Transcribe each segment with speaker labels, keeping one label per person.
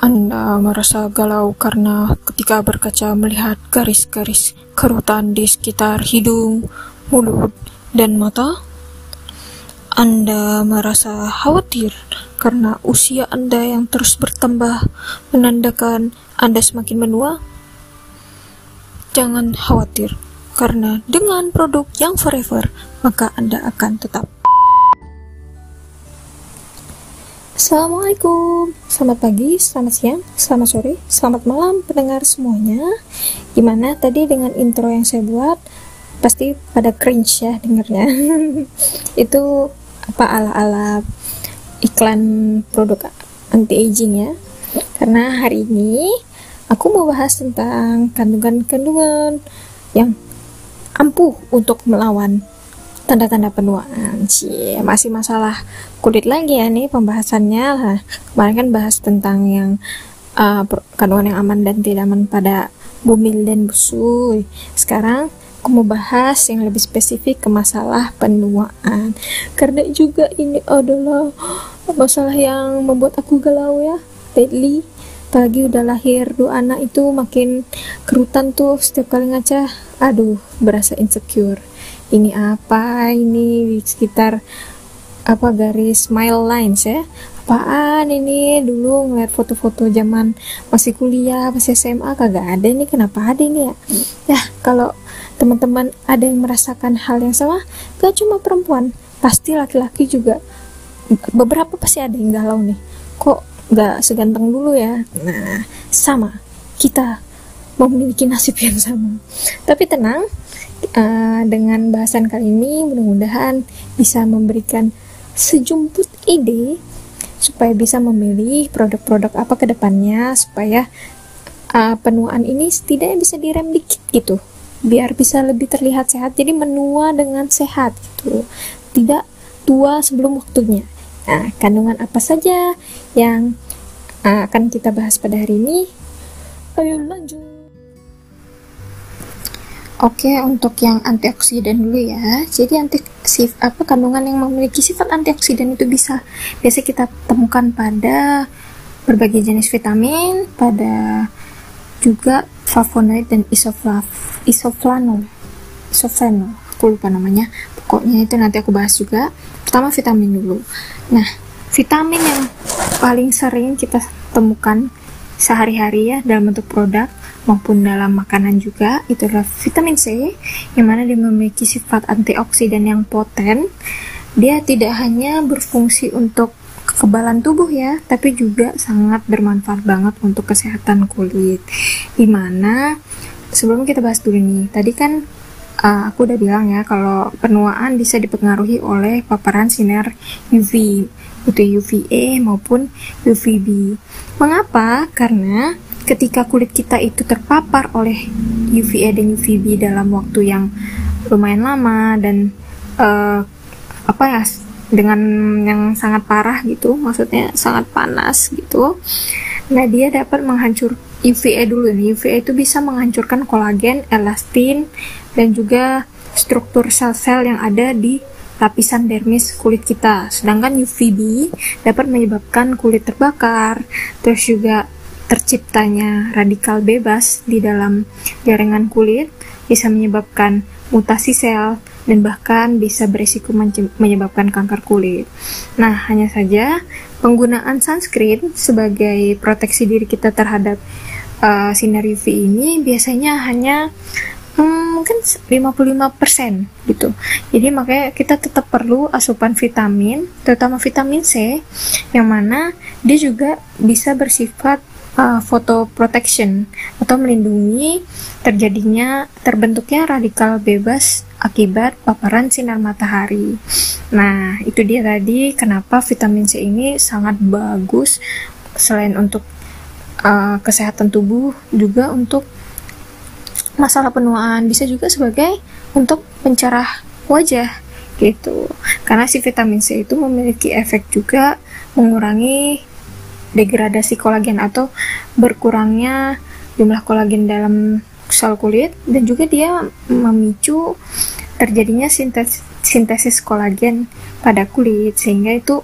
Speaker 1: Anda merasa galau karena ketika berkaca melihat garis-garis kerutan di sekitar hidung, mulut, dan mata? Anda merasa khawatir karena usia Anda yang terus bertambah menandakan Anda semakin menua? Jangan khawatir, karena dengan produk yang forever, maka Anda akan tetap Assalamualaikum, selamat pagi, selamat siang, selamat sore, selamat malam pendengar semuanya. Gimana tadi dengan intro yang saya buat? Pasti pada cringe ya dengernya. Itu apa ala-ala iklan produk anti aging ya. Karena hari ini aku mau bahas tentang kandungan-kandungan yang ampuh untuk melawan tanda-tanda penuaan sih. Masih masalah kulit lagi ya nih pembahasannya. Lah kemarin kan bahas tentang yang uh, kandungan yang aman dan tidak aman pada bumil dan busui. Sekarang aku mau bahas yang lebih spesifik ke masalah penuaan. Karena juga ini adalah masalah yang membuat aku galau ya. Lately apalagi udah lahir dua anak itu makin kerutan tuh setiap kali ngaca aduh berasa insecure ini apa? Ini di sekitar apa garis smile lines ya? Apaan ini? Dulu ngeliat foto-foto zaman masih kuliah masih SMA kagak ada ini. Kenapa ada ini ya? Ya kalau teman-teman ada yang merasakan hal yang sama gak cuma perempuan pasti laki-laki juga. Beberapa pasti ada yang galau nih. Kok gak seganteng dulu ya? Nah sama. Kita memiliki nasib yang sama. Tapi tenang uh, dengan bahasan kali ini mudah-mudahan bisa memberikan sejumput ide supaya bisa memilih produk-produk apa ke depannya supaya uh, penuaan ini setidaknya bisa direm dikit gitu. Biar bisa lebih terlihat sehat. Jadi menua dengan sehat gitu. Tidak tua sebelum waktunya. Nah kandungan apa saja yang uh, akan kita bahas pada hari ini? Ayo lanjut Oke, untuk yang antioksidan dulu ya. Jadi anti apa kandungan yang memiliki sifat antioksidan itu bisa biasa kita temukan pada berbagai jenis vitamin, pada juga flavonoid dan isoflav, isoflanol. Isoflanol, aku lupa namanya. Pokoknya itu nanti aku bahas juga. Pertama vitamin dulu. Nah, vitamin yang paling sering kita temukan sehari-hari ya dalam bentuk produk maupun dalam makanan juga itu adalah vitamin C yang mana dia memiliki sifat antioksidan yang poten. Dia tidak hanya berfungsi untuk kekebalan tubuh ya tapi juga sangat bermanfaat banget untuk kesehatan kulit. Di mana sebelum kita bahas dulu nih tadi kan uh, aku udah bilang ya kalau penuaan bisa dipengaruhi oleh paparan sinar UV itu UVA maupun UVB mengapa? Karena ketika kulit kita itu terpapar oleh UVA dan UVB dalam waktu yang lumayan lama dan uh, apa ya dengan yang sangat parah gitu maksudnya sangat panas gitu nah dia dapat menghancur UVA dulu nih UVA itu bisa menghancurkan kolagen, elastin dan juga struktur sel-sel yang ada di lapisan dermis kulit kita. Sedangkan UVB dapat menyebabkan kulit terbakar, terus juga terciptanya radikal bebas di dalam jaringan kulit bisa menyebabkan mutasi sel dan bahkan bisa berisiko menyebabkan kanker kulit. Nah, hanya saja penggunaan sunscreen sebagai proteksi diri kita terhadap uh, sinar UV ini biasanya hanya hmm, mungkin 55% gitu. Jadi makanya kita tetap perlu asupan vitamin, terutama vitamin C yang mana dia juga bisa bersifat uh, protection atau melindungi terjadinya terbentuknya radikal bebas akibat paparan sinar matahari. Nah, itu dia tadi kenapa vitamin C ini sangat bagus selain untuk uh, kesehatan tubuh juga untuk masalah penuaan bisa juga sebagai untuk pencerah wajah gitu. Karena si vitamin C itu memiliki efek juga mengurangi degradasi kolagen atau berkurangnya jumlah kolagen dalam sel kulit dan juga dia memicu terjadinya sintesis, sintesis kolagen pada kulit sehingga itu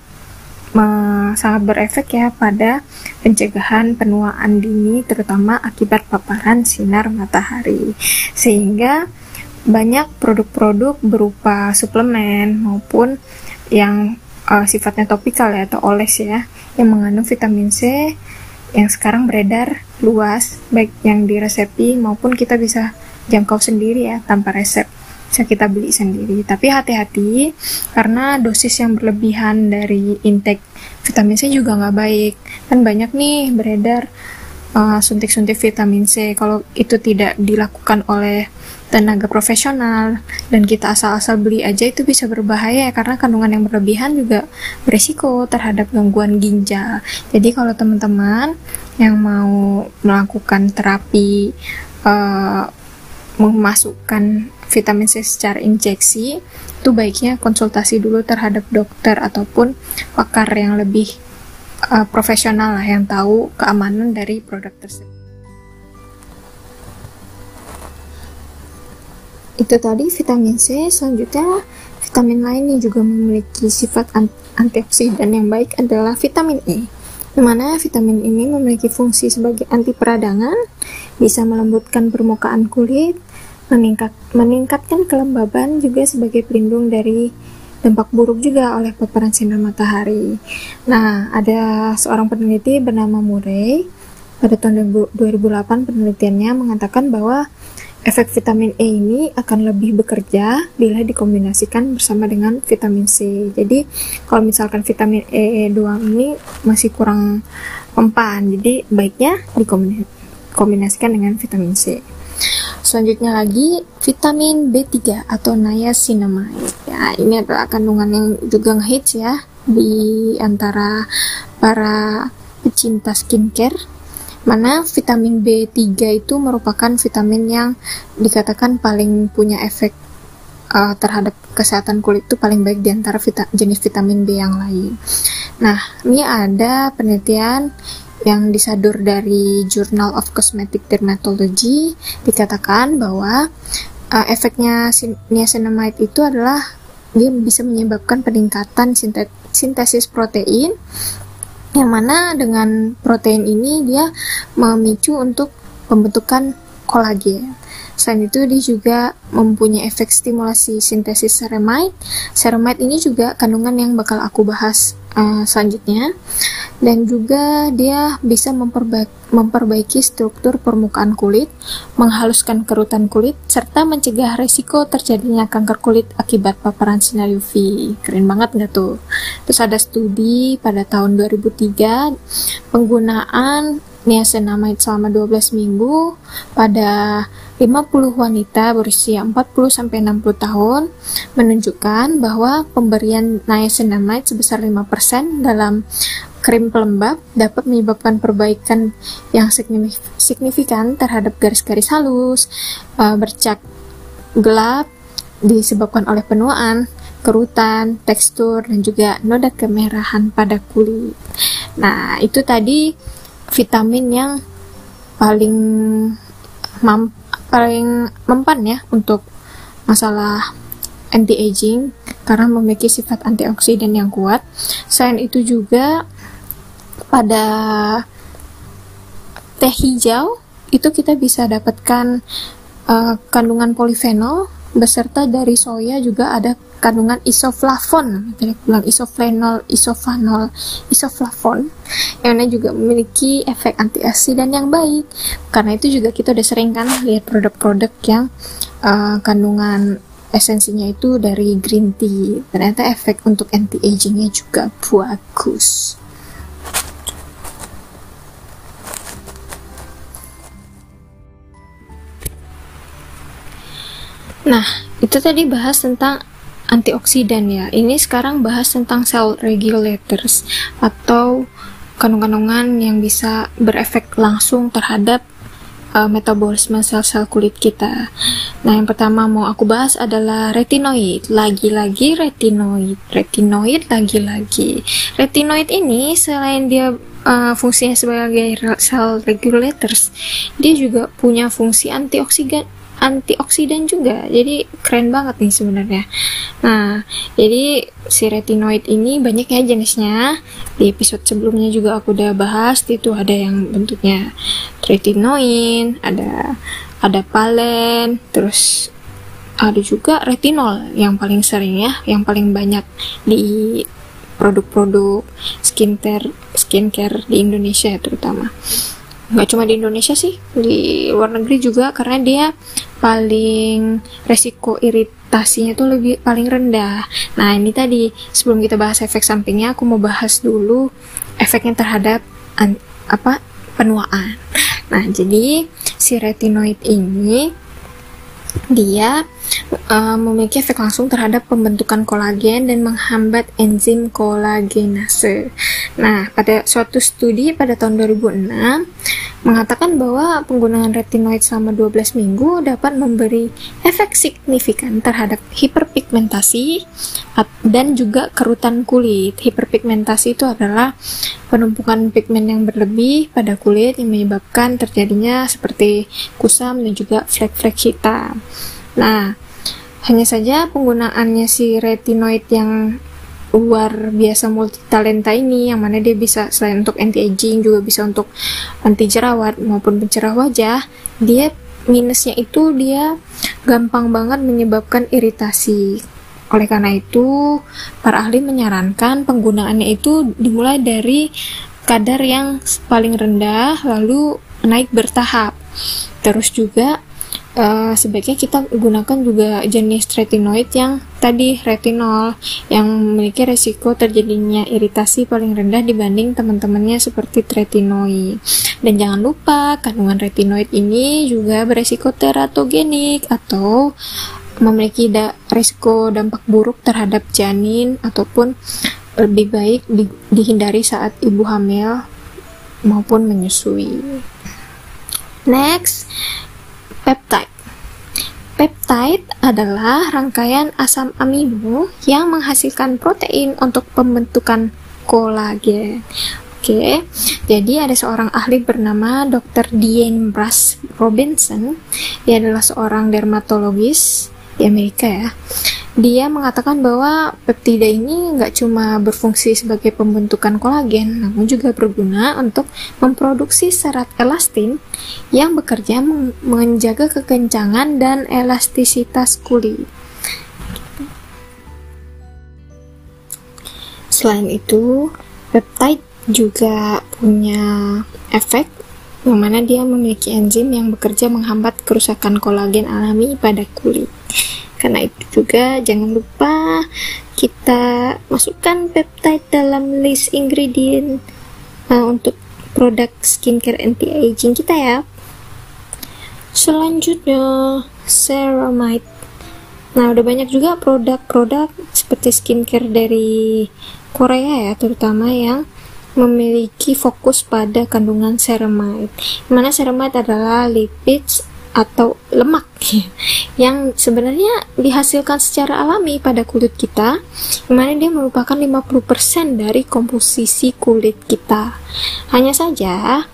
Speaker 1: sangat berefek ya pada pencegahan penuaan dini terutama akibat paparan sinar matahari. Sehingga banyak produk-produk berupa suplemen maupun yang uh, sifatnya topikal ya atau oles ya yang mengandung vitamin C yang sekarang beredar luas baik yang diresepi maupun kita bisa jangkau sendiri ya tanpa resep. Bisa kita beli sendiri. Tapi hati-hati karena dosis yang berlebihan dari intake vitamin C juga nggak baik. Kan banyak nih beredar uh, suntik-suntik vitamin C. Kalau itu tidak dilakukan oleh tenaga profesional dan kita asal-asal beli aja itu bisa berbahaya ya karena kandungan yang berlebihan juga beresiko terhadap gangguan ginjal jadi kalau teman-teman yang mau melakukan terapi uh, memasukkan vitamin C secara injeksi itu baiknya konsultasi dulu terhadap dokter ataupun pakar yang lebih uh, profesional lah yang tahu keamanan dari produk tersebut. Itu tadi vitamin C, selanjutnya vitamin lain yang juga memiliki sifat antioksidan yang baik adalah vitamin E. Di mana vitamin ini memiliki fungsi sebagai anti peradangan, bisa melembutkan permukaan kulit, meningkat, meningkatkan kelembaban juga sebagai pelindung dari dampak buruk juga oleh paparan sinar matahari. Nah, ada seorang peneliti bernama Murray pada tahun 2008 penelitiannya mengatakan bahwa efek vitamin E ini akan lebih bekerja bila dikombinasikan bersama dengan vitamin C. Jadi, kalau misalkan vitamin E doang ini masih kurang mempan, jadi baiknya dikombinasikan dengan vitamin C. Selanjutnya lagi vitamin B3 atau niacinamide. Ya, ini adalah kandungan yang juga ngehits ya di antara para pecinta skincare mana vitamin B3 itu merupakan vitamin yang dikatakan paling punya efek uh, terhadap kesehatan kulit itu paling baik di antara vita jenis vitamin B yang lain. Nah, ini ada penelitian yang disadur dari Journal of Cosmetic Dermatology dikatakan bahwa uh, efeknya niacinamide itu adalah dia bisa menyebabkan peningkatan sintesis protein yang mana dengan protein ini dia memicu untuk pembentukan kolagen. Selain itu dia juga mempunyai efek stimulasi sintesis ceramide. Ceramide ini juga kandungan yang bakal aku bahas uh, selanjutnya dan juga dia bisa memperbaiki, memperbaiki struktur permukaan kulit, menghaluskan kerutan kulit, serta mencegah resiko terjadinya kanker kulit akibat paparan sinar UV. Keren banget nggak tuh? Terus ada studi pada tahun 2003 penggunaan niacinamide selama 12 minggu pada 50 wanita berusia 40-60 tahun menunjukkan bahwa pemberian niacinamide sebesar 5% dalam krim pelembab dapat menyebabkan perbaikan yang signifikan terhadap garis-garis halus, uh, bercak gelap disebabkan oleh penuaan, kerutan, tekstur, dan juga noda kemerahan pada kulit. Nah, itu tadi vitamin yang paling mampu paling mempan ya untuk masalah anti-aging karena memiliki sifat antioksidan yang kuat. Selain itu juga pada teh hijau itu kita bisa dapatkan uh, kandungan polifenol beserta dari soya juga ada kandungan isoflavon bilang isoflenol isofenol isoflavon yang juga memiliki efek antioksidan yang baik. Karena itu juga kita udah sering kan lihat produk-produk yang uh, kandungan esensinya itu dari green tea. Ternyata efek untuk anti agingnya juga bagus. Nah, itu tadi bahas tentang antioksidan ya. Ini sekarang bahas tentang cell regulators atau kandungan-kandungan yang bisa berefek langsung terhadap uh, metabolisme sel-sel kulit kita. Nah, yang pertama mau aku bahas adalah retinoid. Lagi-lagi retinoid, retinoid lagi-lagi. Retinoid ini selain dia uh, fungsinya sebagai cell regulators, dia juga punya fungsi antioksidan antioksidan juga. Jadi keren banget nih sebenarnya. Nah jadi si retinoid ini banyak ya jenisnya. Di episode sebelumnya juga aku udah bahas itu ada yang bentuknya retinoin ada ada palen terus ada juga retinol yang paling sering ya yang paling banyak di produk-produk skincare skincare di Indonesia terutama nggak cuma di Indonesia sih di luar negeri juga karena dia paling resiko iritasinya tuh lebih paling rendah nah ini tadi sebelum kita bahas efek sampingnya aku mau bahas dulu efeknya terhadap apa penuaan nah jadi si retinoid ini dia uh, memiliki efek langsung terhadap pembentukan kolagen dan menghambat enzim kolagenase. Nah, pada suatu studi pada tahun 2006 mengatakan bahwa penggunaan retinoid selama 12 minggu dapat memberi efek signifikan terhadap hiperpigmentasi dan juga kerutan kulit. Hiperpigmentasi itu adalah penumpukan pigmen yang berlebih pada kulit yang menyebabkan terjadinya seperti kusam dan juga flek-flek hitam. Nah, hanya saja penggunaannya si retinoid yang luar biasa multi talenta ini yang mana dia bisa selain untuk anti aging juga bisa untuk anti jerawat maupun pencerah wajah dia minusnya itu dia gampang banget menyebabkan iritasi. Oleh karena itu para ahli menyarankan penggunaannya itu dimulai dari kadar yang paling rendah lalu naik bertahap. Terus juga uh, sebaiknya kita gunakan juga jenis retinoid yang tadi retinol yang memiliki resiko terjadinya iritasi paling rendah dibanding teman-temannya seperti tretinoid. Dan jangan lupa kandungan retinoid ini juga beresiko teratogenik atau memiliki da resiko dampak buruk terhadap janin ataupun lebih baik di dihindari saat ibu hamil maupun menyusui. Next, peptide. Peptide adalah rangkaian asam amino yang menghasilkan protein untuk pembentukan kolagen. Oke, jadi ada seorang ahli bernama Dr. Diane Brass Robinson. Dia adalah seorang dermatologis di Amerika ya dia mengatakan bahwa peptida ini nggak cuma berfungsi sebagai pembentukan kolagen, namun juga berguna untuk memproduksi serat elastin yang bekerja menjaga kekencangan dan elastisitas kulit. Selain itu, peptide juga punya efek yang mana dia memiliki enzim yang bekerja menghambat kerusakan kolagen alami pada kulit. Karena itu juga jangan lupa kita masukkan peptide dalam list ingredient uh, untuk produk skincare anti aging kita ya. Selanjutnya ceramide. Nah, udah banyak juga produk-produk seperti skincare dari Korea ya, terutama yang memiliki fokus pada kandungan ceramide. Mana ceramide adalah lipids atau lemak. Yang sebenarnya dihasilkan secara alami pada kulit kita yang mana dia merupakan 50% dari komposisi kulit kita. Hanya saja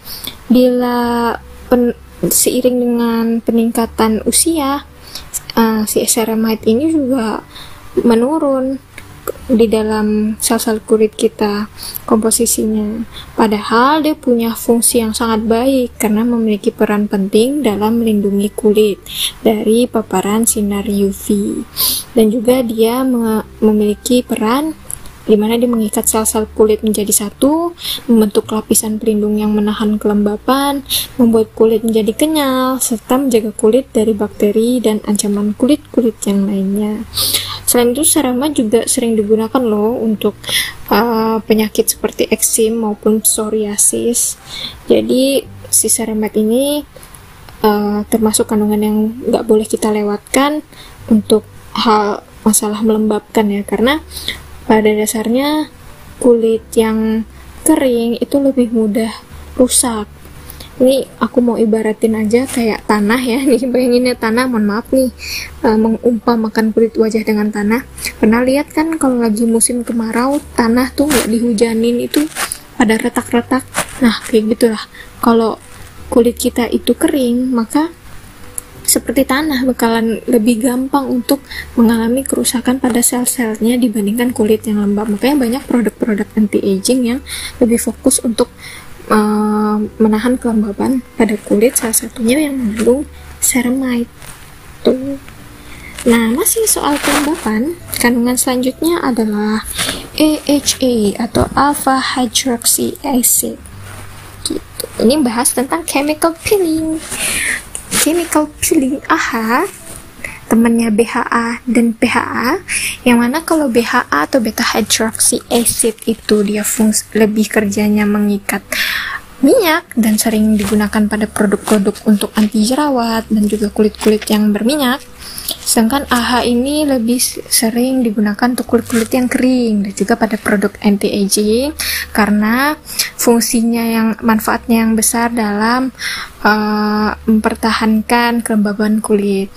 Speaker 1: bila pen, seiring dengan peningkatan usia uh, si ceramide ini juga menurun di dalam sel-sel kulit kita komposisinya. Padahal dia punya fungsi yang sangat baik karena memiliki peran penting dalam melindungi kulit dari paparan sinar UV. Dan juga dia memiliki peran di mana dia mengikat sel-sel kulit menjadi satu, membentuk lapisan pelindung yang menahan kelembapan, membuat kulit menjadi kenyal, serta menjaga kulit dari bakteri dan ancaman kulit-kulit yang lainnya. Selain itu, ceramide juga sering digunakan loh untuk uh, penyakit seperti eksim maupun psoriasis. Jadi, si ceramide ini uh, termasuk kandungan yang nggak boleh kita lewatkan untuk hal masalah melembabkan ya, karena pada dasarnya kulit yang kering itu lebih mudah rusak. Ini aku mau ibaratin aja kayak tanah ya. Nih bayanginnya tanah mohon maaf nih. Uh, mengumpamakan kulit wajah dengan tanah. Pernah lihat kan kalau lagi musim kemarau tanah tuh nggak dihujanin itu pada retak-retak. Nah kayak gitulah. Kalau kulit kita itu kering maka seperti tanah bakalan lebih gampang untuk mengalami kerusakan pada sel-selnya dibandingkan kulit yang lembab. Makanya banyak produk-produk anti aging yang lebih fokus untuk uh, menahan kelembaban pada kulit. Salah satunya yang mengandung ceramide. Tuh. Nah masih soal kelembapan kandungan selanjutnya adalah AHA atau alpha hydroxy acid. Gitu. Ini bahas tentang chemical peeling chemical peeling. AHA. Temannya BHA dan PHA yang mana kalau BHA atau beta hydroxy acid itu dia fungsi lebih kerjanya mengikat minyak dan sering digunakan pada produk-produk untuk anti jerawat dan juga kulit-kulit yang berminyak Sedangkan AHA ini lebih sering digunakan untuk kulit-kulit yang kering dan juga pada produk anti-aging karena fungsinya yang manfaatnya yang besar dalam uh, mempertahankan kelembaban kulit.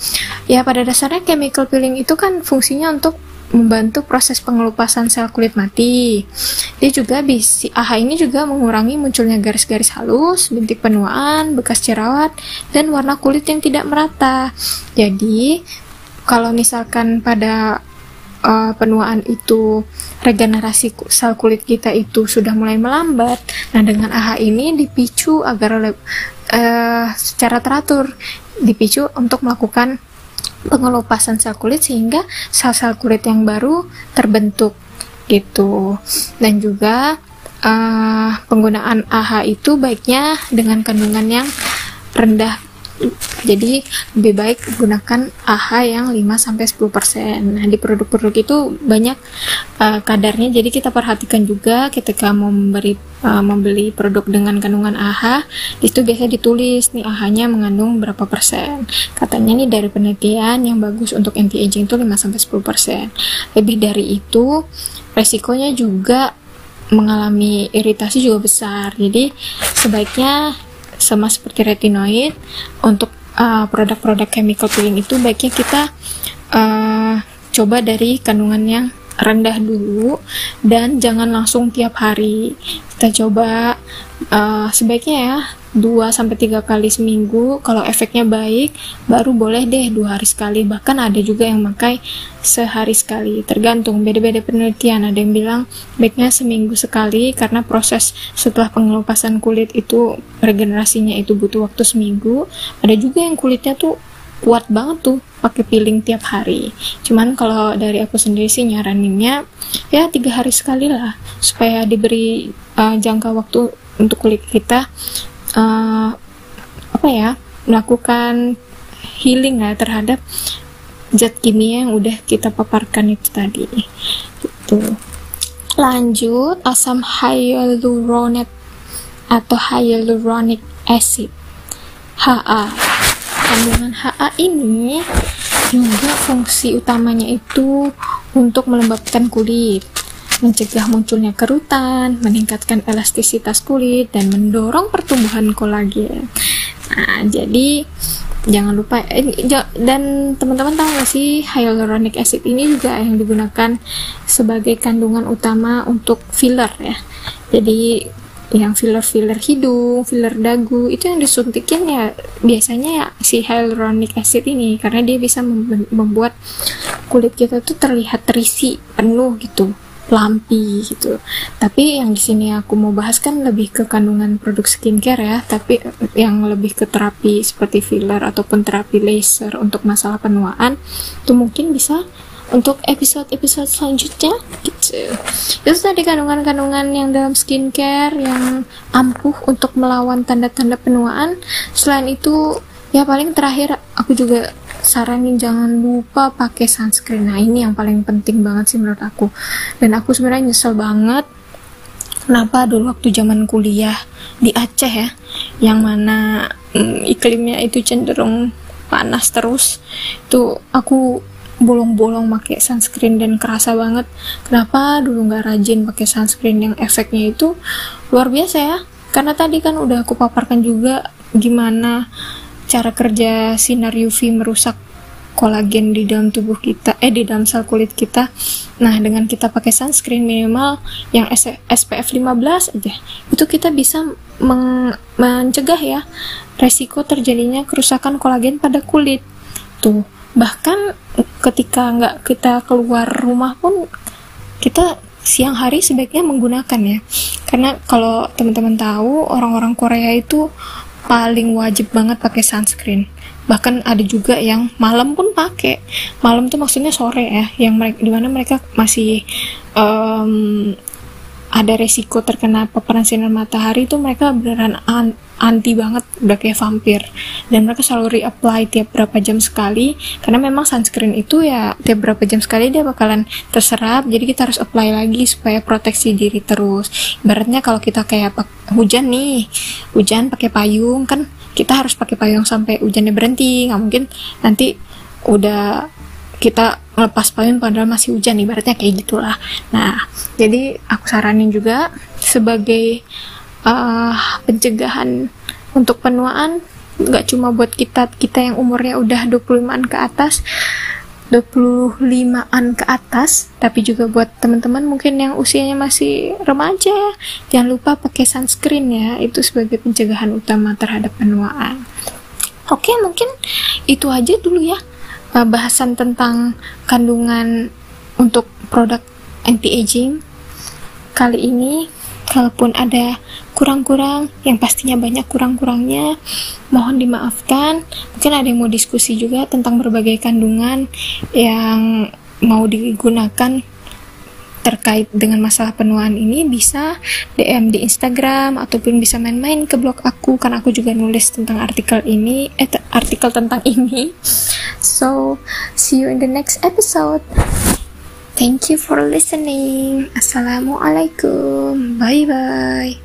Speaker 1: Ya pada dasarnya chemical peeling itu kan fungsinya untuk membantu proses pengelupasan sel kulit mati. Dia juga bisa AHA ini juga mengurangi munculnya garis-garis halus, bintik penuaan, bekas jerawat, dan warna kulit yang tidak merata. Jadi, kalau misalkan pada uh, penuaan itu regenerasi sel kulit kita itu sudah mulai melambat, nah dengan AHA ini dipicu agar uh, secara teratur dipicu untuk melakukan pengelupasan sel kulit sehingga sel-sel kulit yang baru terbentuk gitu. Dan juga uh, penggunaan AHA itu baiknya dengan kandungan yang rendah jadi lebih baik gunakan AHA yang 5-10% nah di produk-produk itu banyak uh, kadarnya. Jadi kita perhatikan juga ketika mau memberi uh, membeli produk dengan kandungan AHA itu biasanya ditulis nih AHA nya mengandung berapa persen. Katanya nih dari penelitian yang bagus untuk anti aging itu 5-10% lebih dari itu resikonya juga mengalami iritasi juga besar. Jadi sebaiknya sama seperti retinoid untuk uh, produk-produk uh, chemical peeling itu baiknya kita uh, coba dari kandungan yang rendah dulu dan jangan langsung tiap hari. Kita coba uh, sebaiknya ya 2 sampai 3 kali seminggu. Kalau efeknya baik baru boleh deh dua hari sekali. Bahkan ada juga yang pakai sehari sekali. Tergantung beda-beda penelitian. Ada yang bilang baiknya seminggu sekali karena proses setelah pengelupasan kulit itu regenerasinya itu butuh waktu seminggu. Ada juga yang kulitnya tuh kuat banget tuh pakai peeling tiap hari. Cuman kalau dari aku sendiri sih nyaraninnya ya tiga hari sekali lah supaya diberi uh, jangka waktu untuk kulit kita uh, apa ya melakukan healing ya terhadap zat kimia yang udah kita paparkan itu tadi. Gitu. Lanjut asam hyaluronet atau hyaluronic acid HA kandungan HA ini juga fungsi utamanya itu untuk melembabkan kulit mencegah munculnya kerutan, meningkatkan elastisitas kulit, dan mendorong pertumbuhan kolagen. Nah, jadi jangan lupa eh, dan teman-teman tahu gak sih hyaluronic acid ini juga yang digunakan sebagai kandungan utama untuk filler ya. Jadi yang filler-filler hidung, filler dagu itu yang disuntikin ya biasanya ya si hyaluronic acid ini karena dia bisa membuat kulit kita tuh terlihat terisi penuh gitu lampi gitu. Tapi yang di sini aku mau bahas kan lebih ke kandungan produk skincare ya, tapi yang lebih ke terapi seperti filler ataupun terapi laser untuk masalah penuaan itu mungkin bisa untuk episode-episode selanjutnya gitu. Itu tadi kandungan-kandungan yang dalam skincare yang ampuh untuk melawan tanda-tanda penuaan. Selain itu ya paling terakhir aku juga saranin jangan lupa pakai sunscreen nah ini yang paling penting banget sih menurut aku dan aku sebenarnya nyesel banget kenapa dulu waktu zaman kuliah di Aceh ya yang mana mm, iklimnya itu cenderung panas terus itu aku bolong-bolong pakai sunscreen dan kerasa banget. Kenapa dulu nggak rajin pakai sunscreen yang efeknya itu? Luar biasa ya. Karena tadi kan udah aku paparkan juga gimana cara kerja sinar UV merusak kolagen di dalam tubuh kita eh di dalam sel kulit kita. Nah dengan kita pakai sunscreen minimal yang SPF 15 aja itu kita bisa mencegah ya resiko terjadinya kerusakan kolagen pada kulit. Tuh, bahkan ketika nggak kita keluar rumah pun kita siang hari sebaiknya menggunakan ya. Karena kalau teman-teman tahu orang-orang Korea itu paling wajib banget pakai sunscreen bahkan ada juga yang malam pun pakai malam tuh maksudnya sore ya yang mereka di mana mereka masih um, ada resiko terkena paparan sinar matahari itu mereka beneran an anti banget udah kayak vampir. Dan mereka selalu reapply tiap berapa jam sekali karena memang sunscreen itu ya tiap berapa jam sekali dia bakalan terserap jadi kita harus apply lagi supaya proteksi diri terus. Ibaratnya kalau kita kayak hujan nih hujan pakai payung kan kita harus pakai payung sampai hujannya berhenti nggak mungkin nanti udah kita ngelepas payung padahal masih hujan ibaratnya kayak gitulah. Nah jadi aku saranin juga sebagai uh, pencegahan untuk penuaan nggak cuma buat kita kita yang umurnya udah 25an ke atas 25an ke atas tapi juga buat teman-teman mungkin yang usianya masih remaja jangan lupa pakai sunscreen ya itu sebagai pencegahan utama terhadap penuaan. Oke mungkin itu aja dulu ya bahasan tentang kandungan untuk produk anti-aging. Kali ini kalaupun ada kurang-kurang yang pastinya banyak kurang-kurangnya mohon dimaafkan. Mungkin ada yang mau diskusi juga tentang berbagai kandungan yang mau digunakan terkait dengan masalah penuaan ini bisa DM di Instagram ataupun bisa main-main ke blog aku karena aku juga nulis tentang artikel ini eh artikel tentang ini. So see you in the next episode. Thank you for listening. Assalamualaikum. Bye bye